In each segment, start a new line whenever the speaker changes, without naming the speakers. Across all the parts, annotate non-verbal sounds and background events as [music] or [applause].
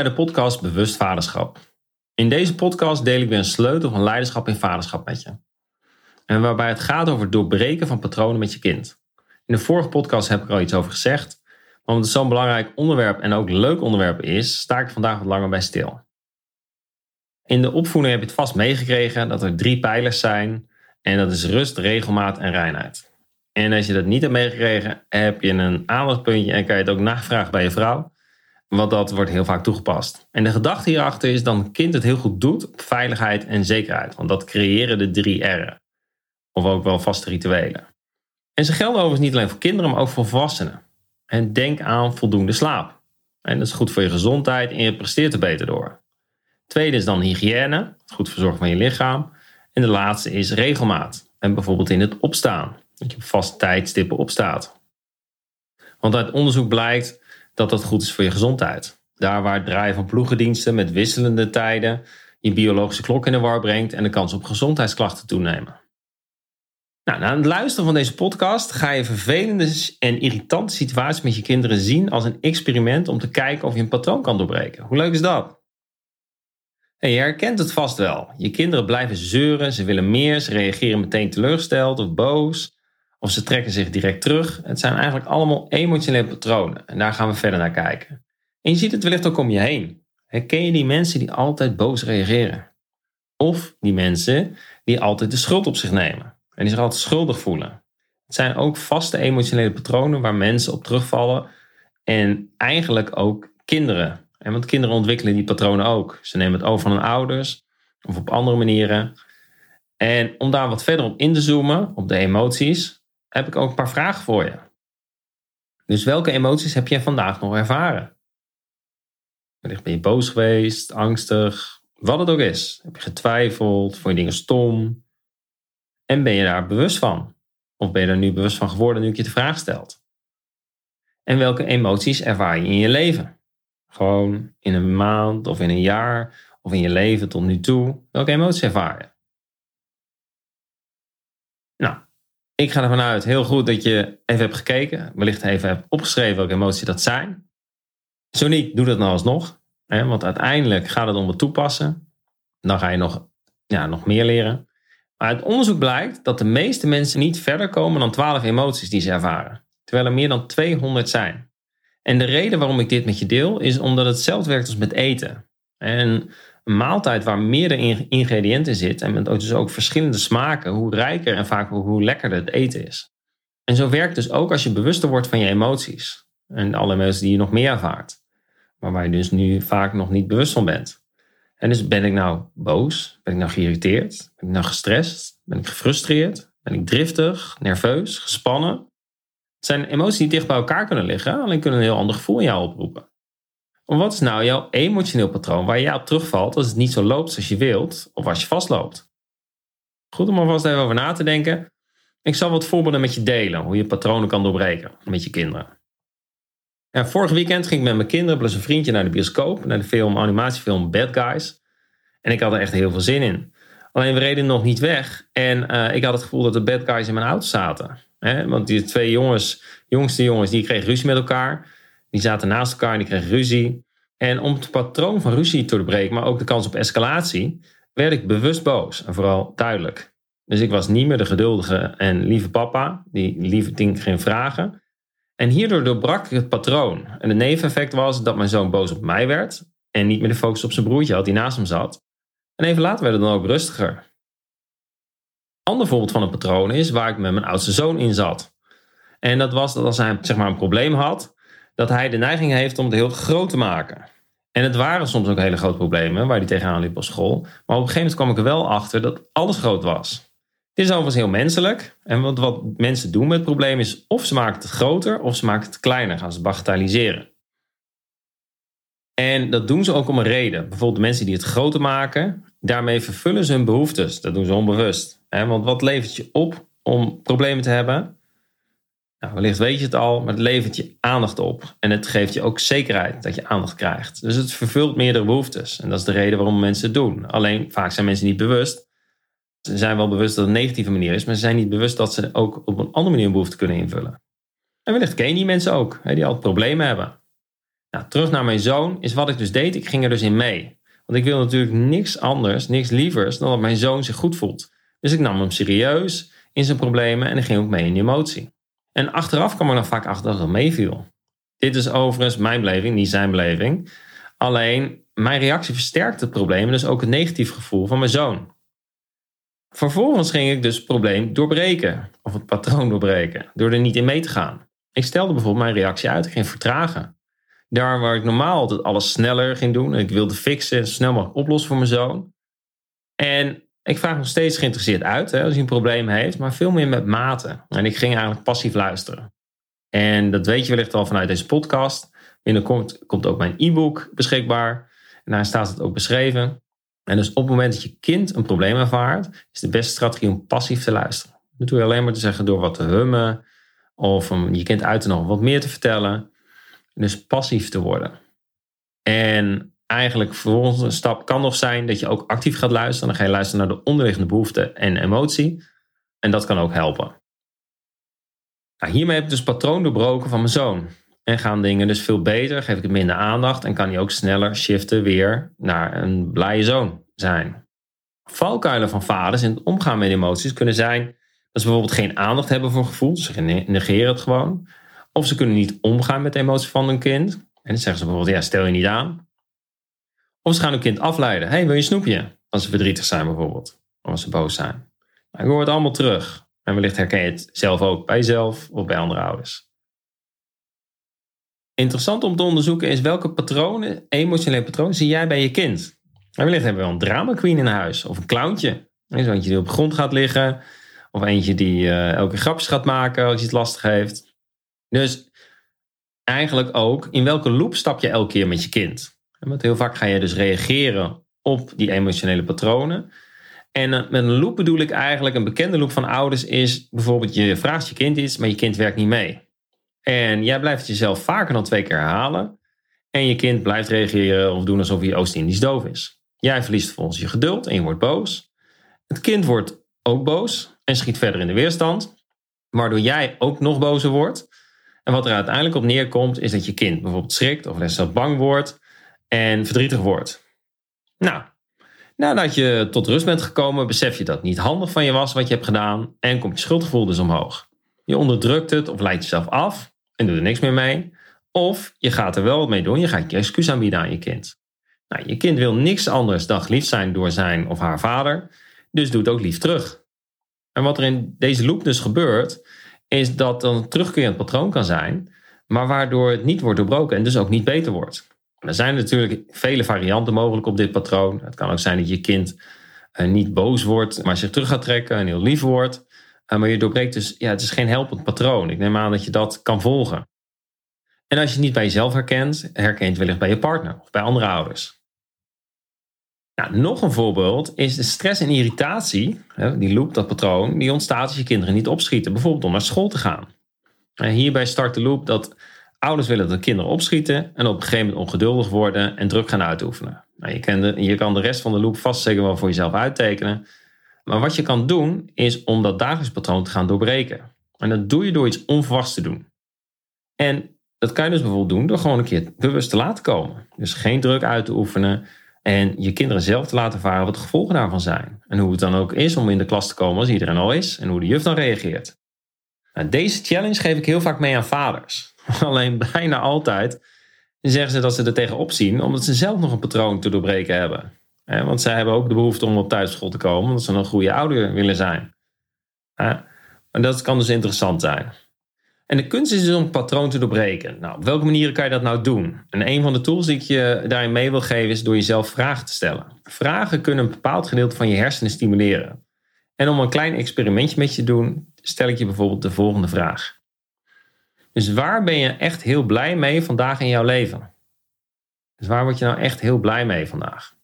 Bij de podcast Bewust Vaderschap. In deze podcast deel ik weer een sleutel van leiderschap in vaderschap met je. En waarbij het gaat over het doorbreken van patronen met je kind. In de vorige podcast heb ik er al iets over gezegd, maar omdat het zo'n belangrijk onderwerp en ook leuk onderwerp is, sta ik vandaag wat langer bij stil. In de opvoeding heb je het vast meegekregen dat er drie pijlers zijn en dat is rust, regelmaat en reinheid. En als je dat niet hebt meegekregen, heb je een aandachtspuntje en kan je het ook navragen bij je vrouw. Want dat wordt heel vaak toegepast. En de gedachte hierachter is dat een kind het heel goed doet op veiligheid en zekerheid. Want dat creëren de drie R'en. Of ook wel vaste rituelen. En ze gelden overigens niet alleen voor kinderen, maar ook voor volwassenen. En denk aan voldoende slaap. En dat is goed voor je gezondheid en je presteert er beter door. Tweede is dan hygiëne, goed verzorgen van je lichaam. En de laatste is regelmaat. En bijvoorbeeld in het opstaan. Dat je op vaste tijdstippen opstaat. Want uit onderzoek blijkt dat dat goed is voor je gezondheid. Daar waar het draaien van ploegendiensten met wisselende tijden je biologische klok in de war brengt en de kans op gezondheidsklachten toenemen. Nou, na het luisteren van deze podcast ga je vervelende en irritante situaties met je kinderen zien als een experiment om te kijken of je een patroon kan doorbreken. Hoe leuk is dat? En je herkent het vast wel. Je kinderen blijven zeuren, ze willen meer, ze reageren meteen teleurgesteld of boos. Of ze trekken zich direct terug. Het zijn eigenlijk allemaal emotionele patronen. En daar gaan we verder naar kijken. En je ziet het wellicht ook om je heen. Herken je die mensen die altijd boos reageren? Of die mensen die altijd de schuld op zich nemen en die zich altijd schuldig voelen? Het zijn ook vaste emotionele patronen waar mensen op terugvallen en eigenlijk ook kinderen. En want kinderen ontwikkelen die patronen ook. Ze nemen het over van hun ouders of op andere manieren. En om daar wat verder op in te zoomen, op de emoties, heb ik ook een paar vragen voor je. Dus welke emoties heb je vandaag nog ervaren? Wellicht ben je boos geweest, angstig, wat het ook is. Heb je getwijfeld, vond je dingen stom? En ben je daar bewust van? Of ben je er nu bewust van geworden nu ik je de vraag stelt? En welke emoties ervaar je in je leven? Gewoon in een maand of in een jaar of in je leven tot nu toe. Welke emoties ervaar je? Nou, ik ga ervan uit, heel goed dat je even hebt gekeken. Wellicht even hebt opgeschreven welke emoties dat zijn. Zo niet, doe dat nou alsnog. Hè, want uiteindelijk gaat het om het toepassen. Dan ga je nog, ja, nog meer leren. Maar uit onderzoek blijkt dat de meeste mensen niet verder komen dan 12 emoties die ze ervaren. Terwijl er meer dan 200 zijn. En de reden waarom ik dit met je deel is omdat het hetzelfde werkt als met eten. En een maaltijd waar meerdere ingrediënten zitten en met dus ook verschillende smaken, hoe rijker en vaak hoe lekkerder het eten is. En zo werkt dus ook als je bewuster wordt van je emoties en alle emoties die je nog meer ervaart, maar waar je dus nu vaak nog niet bewust van bent. En dus ben ik nou boos? Ben ik nou geïrriteerd? Ben ik nou gestrest? Ben ik gefrustreerd? Ben ik driftig, nerveus, gespannen? Het zijn emoties die dicht bij elkaar kunnen liggen, alleen kunnen een heel ander gevoel in jou oproepen. Wat is nou jouw emotioneel patroon waar jij op terugvalt als het niet zo loopt zoals je wilt of als je vastloopt? Goed om alvast even over na te denken. Ik zal wat voorbeelden met je delen, hoe je patronen kan doorbreken met je kinderen. Ja, vorig weekend ging ik met mijn kinderen plus een vriendje naar de bioscoop, naar de film, animatiefilm Bad Guys. En ik had er echt heel veel zin in. Alleen we reden nog niet weg en uh, ik had het gevoel dat de bad guys in mijn auto zaten. Want die twee jongens, jongste jongens, die kregen ruzie met elkaar. Die zaten naast elkaar en die kregen ruzie. En om het patroon van ruzie te doorbreken, maar ook de kans op escalatie, werd ik bewust boos en vooral duidelijk. Dus ik was niet meer de geduldige en lieve papa, die lieve dingen ging vragen. En hierdoor doorbrak ik het patroon. En het neveneffect was dat mijn zoon boos op mij werd en niet meer de focus op zijn broertje had die naast hem zat. En even later werd het dan ook rustiger. Een ander voorbeeld van een patroon is waar ik met mijn oudste zoon in zat. En dat was dat als hij zeg maar, een probleem had, dat hij de neiging heeft om het heel groot te maken. En het waren soms ook hele grote problemen waar hij tegenaan liep op school. Maar op een gegeven moment kwam ik er wel achter dat alles groot was. Dit is overigens heel menselijk. En wat, wat mensen doen met problemen is of ze maken het groter of ze maken het kleiner, gaan ze bagatelliseren. En dat doen ze ook om een reden. Bijvoorbeeld de mensen die het groter maken, daarmee vervullen ze hun behoeftes. Dat doen ze onbewust. Want wat levert je op om problemen te hebben? Nou, wellicht weet je het al, maar het levert je aandacht op. En het geeft je ook zekerheid dat je aandacht krijgt. Dus het vervult meerdere behoeftes. En dat is de reden waarom mensen het doen. Alleen vaak zijn mensen niet bewust. Ze zijn wel bewust dat het een negatieve manier is, maar ze zijn niet bewust dat ze ook op een andere manier een behoefte kunnen invullen. En wellicht ken je die mensen ook, die altijd problemen hebben. Nou, terug naar mijn zoon is wat ik dus deed. Ik ging er dus in mee. Want ik wil natuurlijk niks anders, niks lievers dan dat mijn zoon zich goed voelt. Dus ik nam hem serieus in zijn problemen en ik ging ook mee in die emotie. En achteraf kwam ik dan vaak achter dat het meeviel. Dit is overigens mijn beleving, niet zijn beleving. Alleen mijn reactie versterkte het probleem en dus ook het negatief gevoel van mijn zoon. Vervolgens ging ik dus het probleem doorbreken, of het patroon doorbreken, door er niet in mee te gaan. Ik stelde bijvoorbeeld mijn reactie uit, ik ging vertragen. Daar waar ik normaal altijd alles sneller ging doen en ik wilde fixen en snel mogelijk oplossen voor mijn zoon. En ik vraag nog steeds geïnteresseerd uit hè, als hij een probleem heeft, maar veel meer met mate. En ik ging eigenlijk passief luisteren. En dat weet je wellicht al vanuit deze podcast. Binnenkort komt ook mijn e-book beschikbaar. En daar staat het ook beschreven. En dus op het moment dat je kind een probleem ervaart, is de beste strategie om passief te luisteren. Dat doe je alleen maar te zeggen door wat te hummen of om je kind uit te nodigen wat meer te vertellen. Dus passief te worden. En eigenlijk volgende stap kan nog zijn dat je ook actief gaat luisteren. Dan ga je luisteren naar de onderliggende behoefte en emotie. En dat kan ook helpen. Nou, hiermee heb ik dus patroon doorbroken van mijn zoon. En gaan dingen dus veel beter, geef ik het minder aandacht en kan hij ook sneller shiften weer naar een blije zoon zijn. Valkuilen van vaders in het omgaan met emoties kunnen zijn dat ze bijvoorbeeld geen aandacht hebben voor gevoel, ze negeren het gewoon. Of ze kunnen niet omgaan met de emoties van hun kind. En dan zeggen ze bijvoorbeeld, ja, stel je niet aan. Of ze gaan hun kind afleiden. hey, wil je snoepje? Als ze verdrietig zijn bijvoorbeeld. Of als ze boos zijn. Maar ik hoor het allemaal terug. En wellicht herken je het zelf ook bij jezelf of bij andere ouders. Interessant om te onderzoeken is welke patronen, emotionele patronen, zie jij bij je kind? En wellicht hebben we wel een drama queen in huis of een clowntje. Zo eentje die op de grond gaat liggen. Of eentje die uh, elke grapjes gaat maken als je het lastig heeft. Dus eigenlijk ook, in welke loop stap je elke keer met je kind? Want heel vaak ga je dus reageren op die emotionele patronen. En eh, met een loop bedoel ik eigenlijk, een bekende loop van ouders is bijvoorbeeld je vraagt je kind iets, maar je kind werkt niet mee. En jij blijft jezelf vaker dan twee keer herhalen. En je kind blijft reageren of doen alsof hij Oost-Indisch doof is. Jij verliest vervolgens je geduld en je wordt boos. Het kind wordt ook boos en schiet verder in de weerstand. Waardoor jij ook nog bozer wordt. En wat er uiteindelijk op neerkomt, is dat je kind bijvoorbeeld schrikt of zelfs bang wordt en verdrietig wordt. Nou, nadat je tot rust bent gekomen, besef je dat het niet handig van je was wat je hebt gedaan en komt je schuldgevoel dus omhoog. Je onderdrukt het of leidt jezelf af en doet er niks meer mee. Of je gaat er wel wat mee doen, je gaat je excuus aanbieden aan je kind. Nou, je kind wil niks anders dan geliefd zijn door zijn of haar vader, dus doet ook lief terug. En wat er in deze loop dus gebeurt, is dat dan een terugkerend patroon kan zijn, maar waardoor het niet wordt doorbroken en dus ook niet beter wordt. Er zijn natuurlijk vele varianten mogelijk op dit patroon. Het kan ook zijn dat je kind eh, niet boos wordt, maar zich terug gaat trekken en heel lief wordt. Eh, maar je doorbreekt dus, ja, het is geen helpend patroon. Ik neem aan dat je dat kan volgen. En als je het niet bij jezelf herkent, herkent wellicht bij je partner of bij andere ouders. Nou, nog een voorbeeld is de stress en irritatie, die loop, dat patroon, die ontstaat als je kinderen niet opschieten, bijvoorbeeld om naar school te gaan. En hierbij start de loop dat ouders willen dat de kinderen opschieten en op een gegeven moment ongeduldig worden en druk gaan uitoefenen. Nou, je, kan de, je kan de rest van de loop vast zeker wel voor jezelf uittekenen. Maar wat je kan doen, is om dat dagelijks patroon te gaan doorbreken. En dat doe je door iets onverwachts te doen. En dat kan je dus bijvoorbeeld doen door gewoon een keer bewust te laten komen. Dus geen druk uit te oefenen en je kinderen zelf te laten varen wat de gevolgen daarvan zijn. En hoe het dan ook is om in de klas te komen als iedereen al is en hoe de juf dan reageert. Nou, deze challenge geef ik heel vaak mee aan vaders. [laughs] Alleen bijna altijd zeggen ze dat ze er tegenop zien omdat ze zelf nog een patroon te doorbreken hebben. Want zij hebben ook de behoefte om op thuisschool te komen, omdat ze een goede ouder willen zijn. En dat kan dus interessant zijn. En de kunst is dus om patroon te doorbreken. Nou, op welke manieren kan je dat nou doen? En een van de tools die ik je daarin mee wil geven is door jezelf vragen te stellen. Vragen kunnen een bepaald gedeelte van je hersenen stimuleren. En om een klein experimentje met je te doen, stel ik je bijvoorbeeld de volgende vraag. Dus waar ben je echt heel blij mee vandaag in jouw leven? Dus waar word je nou echt heel blij mee vandaag?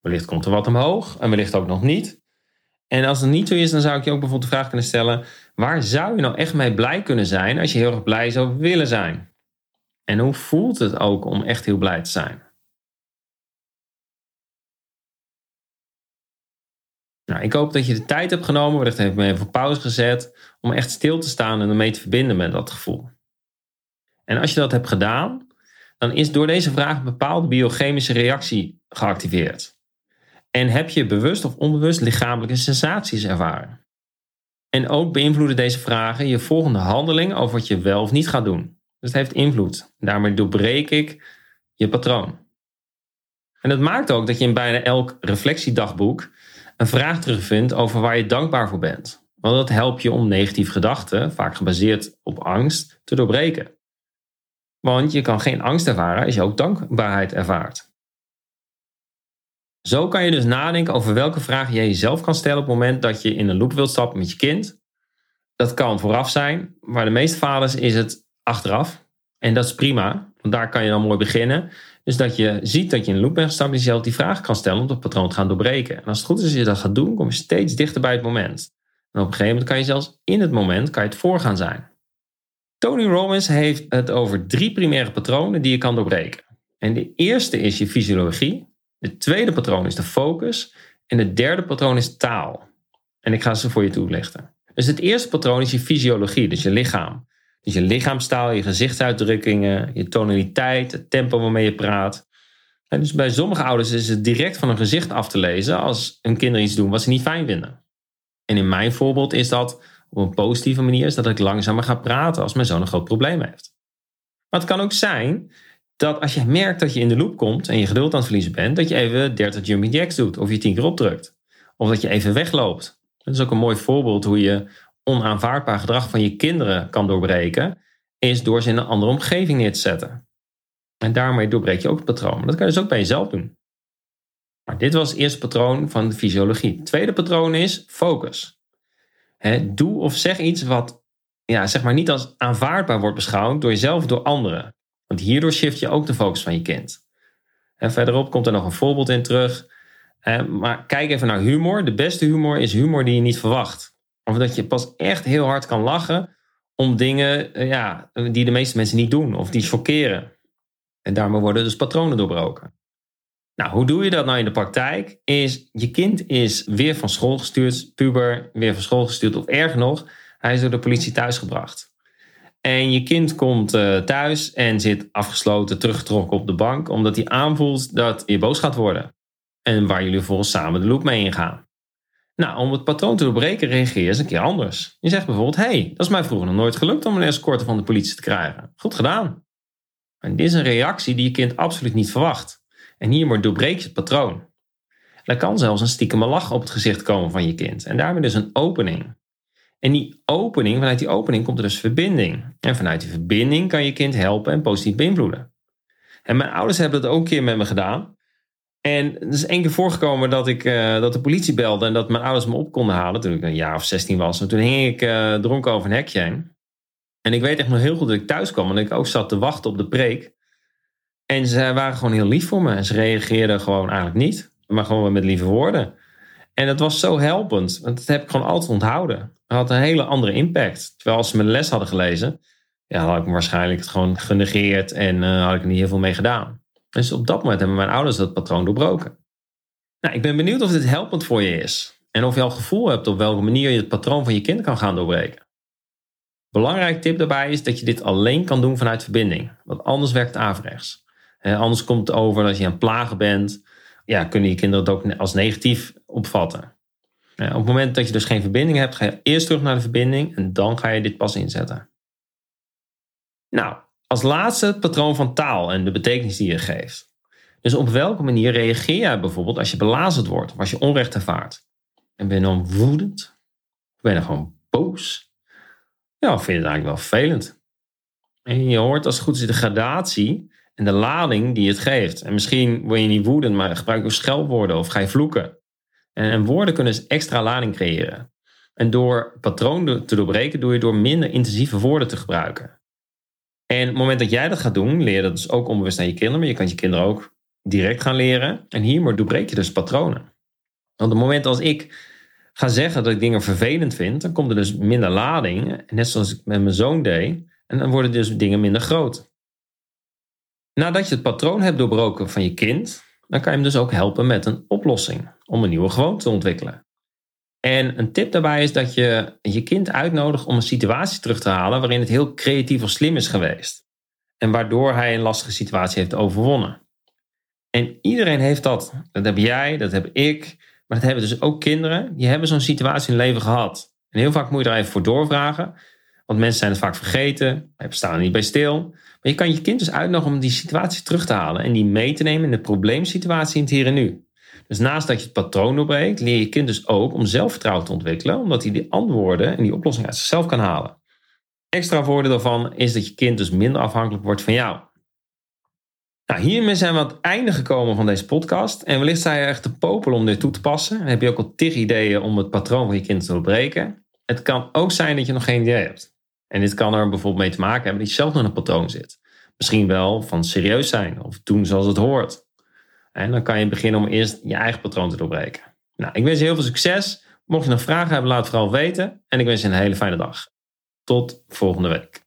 Wellicht komt er wat omhoog en wellicht ook nog niet. En als het niet zo is, dan zou ik je ook bijvoorbeeld de vraag kunnen stellen: waar zou je nou echt mee blij kunnen zijn als je heel erg blij zou willen zijn? En hoe voelt het ook om echt heel blij te zijn? Nou, ik hoop dat je de tijd hebt genomen, heb ik me even op pauze gezet, om echt stil te staan en ermee te verbinden met dat gevoel. En als je dat hebt gedaan, dan is door deze vraag een bepaalde biochemische reactie geactiveerd. En heb je bewust of onbewust lichamelijke sensaties ervaren. En ook beïnvloeden deze vragen je volgende handeling over wat je wel of niet gaat doen. Dus het heeft invloed. Daarmee doorbreek ik je patroon. En dat maakt ook dat je in bijna elk reflectiedagboek een vraag terugvindt over waar je dankbaar voor bent. Want dat helpt je om negatieve gedachten, vaak gebaseerd op angst, te doorbreken. Want je kan geen angst ervaren als je ook dankbaarheid ervaart. Zo kan je dus nadenken over welke vragen je jezelf kan stellen op het moment dat je in een loop wilt stappen met je kind. Dat kan vooraf zijn, maar de meeste vaders is het achteraf. En dat is prima, want daar kan je dan mooi beginnen. Dus dat je ziet dat je in een loop bent gestapt en jezelf die vraag kan stellen om dat patroon te gaan doorbreken. En als het goed is als je dat gaat doen, kom je steeds dichter bij het moment. En op een gegeven moment kan je zelfs in het moment kan je het voor gaan zijn. Tony Robbins heeft het over drie primaire patronen die je kan doorbreken. En de eerste is je fysiologie. De tweede patroon is de focus. En het derde patroon is taal. En ik ga ze voor je toelichten. Dus het eerste patroon is je fysiologie, dus je lichaam. Dus je lichaamstaal, je gezichtsuitdrukkingen, je tonaliteit, het tempo waarmee je praat. En dus bij sommige ouders is het direct van een gezicht af te lezen als hun kinderen iets doen wat ze niet fijn vinden. En in mijn voorbeeld is dat op een positieve manier, is dat ik langzamer ga praten als mijn zoon een groot probleem heeft. Maar het kan ook zijn dat als je merkt dat je in de loop komt en je geduld aan het verliezen bent, dat je even 30 jumping jacks doet of je 10 keer opdrukt. Of dat je even wegloopt. Dat is ook een mooi voorbeeld hoe je onaanvaardbaar gedrag van je kinderen kan doorbreken, is door ze in een andere omgeving neer te zetten. En daarmee doorbreek je ook het patroon. dat kan je dus ook bij jezelf doen. Maar dit was het eerste patroon van de fysiologie. Het tweede patroon is focus. doe of zeg iets wat ja, zeg maar niet als aanvaardbaar wordt beschouwd door jezelf of door anderen. Want hierdoor shift je ook de focus van je kind. En verderop komt er nog een voorbeeld in terug. Maar kijk even naar humor. De beste humor is humor die je niet verwacht. Of dat je pas echt heel hard kan lachen om dingen eh, ja, die de meeste mensen niet doen of die chockeren. En daarmee worden dus patronen doorbroken. Nou, hoe doe je dat nou in de praktijk? Is je kind is weer van school gestuurd, puber, weer van school gestuurd of erg nog, hij is door de politie thuisgebracht. En je kind komt uh, thuis en zit afgesloten, teruggetrokken op de bank, omdat hij aanvoelt dat je boos gaat worden. En waar jullie volgens samen de loop mee ingaan. Nou, om het patroon te doorbreken reageer je eens een keer anders. Je zegt bijvoorbeeld, hey, dat is mij vroeger nog nooit gelukt om een escorte van de politie te krijgen. Goed gedaan. En dit is een reactie die je kind absoluut niet verwacht. En hiermee doorbreek je het patroon. Er kan zelfs een stiekeme lach op het gezicht komen van je kind. En daarmee dus een opening. En die opening, vanuit die opening komt er dus verbinding. En vanuit die verbinding kan je kind helpen en positief beïnvloeden. En mijn ouders hebben dat ook een keer met me gedaan. En het is één keer voorgekomen dat, ik, uh, dat de politie belde en dat mijn ouders me op konden halen toen ik een jaar of 16 was. En toen hing ik uh, dronken over een hekje heen. En ik weet echt nog heel goed dat ik thuis kwam en ik ook zat te wachten op de preek. En ze waren gewoon heel lief voor me. En ze reageerden gewoon eigenlijk niet, maar gewoon met lieve woorden. En dat was zo helpend, want dat heb ik gewoon altijd onthouden. Het had een hele andere impact. Terwijl als ze de les hadden gelezen, ja, had ik waarschijnlijk het gewoon genegeerd en uh, had ik er niet heel veel mee gedaan. Dus op dat moment hebben mijn ouders dat patroon doorbroken. Nou, ik ben benieuwd of dit helpend voor je is. En of je al gevoel hebt op welke manier je het patroon van je kind kan gaan doorbreken. Belangrijk tip daarbij is dat je dit alleen kan doen vanuit verbinding. Want anders werkt het averechts. anders komt het over als je aan het plagen bent. Ja, kunnen je kinderen het ook als negatief opvatten. op het moment dat je dus geen verbinding hebt, ga je eerst terug naar de verbinding en dan ga je dit pas inzetten. Nou, als laatste het patroon van taal en de betekenis die je geeft. Dus op welke manier reageer jij bijvoorbeeld als je belazerd wordt of als je onrecht ervaart? En ben je dan woedend? Of ben je dan gewoon boos? Ja, vind je het eigenlijk wel vervelend? En je hoort als het goed is de gradatie en de lading die het geeft. En misschien word je niet woedend, maar gebruik je scheldwoorden of ga je vloeken. En, woorden kunnen dus extra lading creëren. En door patroon te doorbreken doe je door minder intensieve woorden te gebruiken. En op het moment dat jij dat gaat doen, leer je dat dus ook onbewust aan je kinderen. Maar je kan je kinderen ook direct gaan leren. En hiermee doorbreek je dus patronen. Want op het moment als ik ga zeggen dat ik dingen vervelend vind, dan komt er dus minder lading. Net zoals ik met mijn zoon deed. En dan worden dus dingen minder groot. Nadat je het patroon hebt doorbroken van je kind, dan kan je hem dus ook helpen met een oplossing om een nieuwe gewoonte te ontwikkelen. En een tip daarbij is dat je je kind uitnodigt om een situatie terug te halen waarin het heel creatief of slim is geweest. en waardoor hij een lastige situatie heeft overwonnen. En iedereen heeft dat. Dat heb jij, dat heb ik, maar dat hebben dus ook kinderen. Die hebben zo'n situatie in hun leven gehad. En heel vaak moet je er even voor doorvragen. Want mensen zijn het vaak vergeten. Wij staan er niet bij stil. Maar je kan je kind dus uitnodigen om die situatie terug te halen. En die mee te nemen in de probleemsituatie in het hier en nu. Dus naast dat je het patroon doorbreekt, leer je kind dus ook om zelfvertrouwen te ontwikkelen. Omdat hij die antwoorden en die oplossing uit zichzelf kan halen. Extra voordeel daarvan is dat je kind dus minder afhankelijk wordt van jou. Nou, hiermee zijn we aan het einde gekomen van deze podcast. En wellicht sta je echt te popelen om dit toe te passen. Dan heb je ook al tig ideeën om het patroon van je kind te doorbreken. Het kan ook zijn dat je nog geen idee hebt. En dit kan er bijvoorbeeld mee te maken hebben dat je zelf nog in een patroon zit. Misschien wel van serieus zijn of doen zoals het hoort. En dan kan je beginnen om eerst je eigen patroon te doorbreken. Nou, ik wens je heel veel succes. Mocht je nog vragen hebben, laat het vooral weten. En ik wens je een hele fijne dag. Tot volgende week.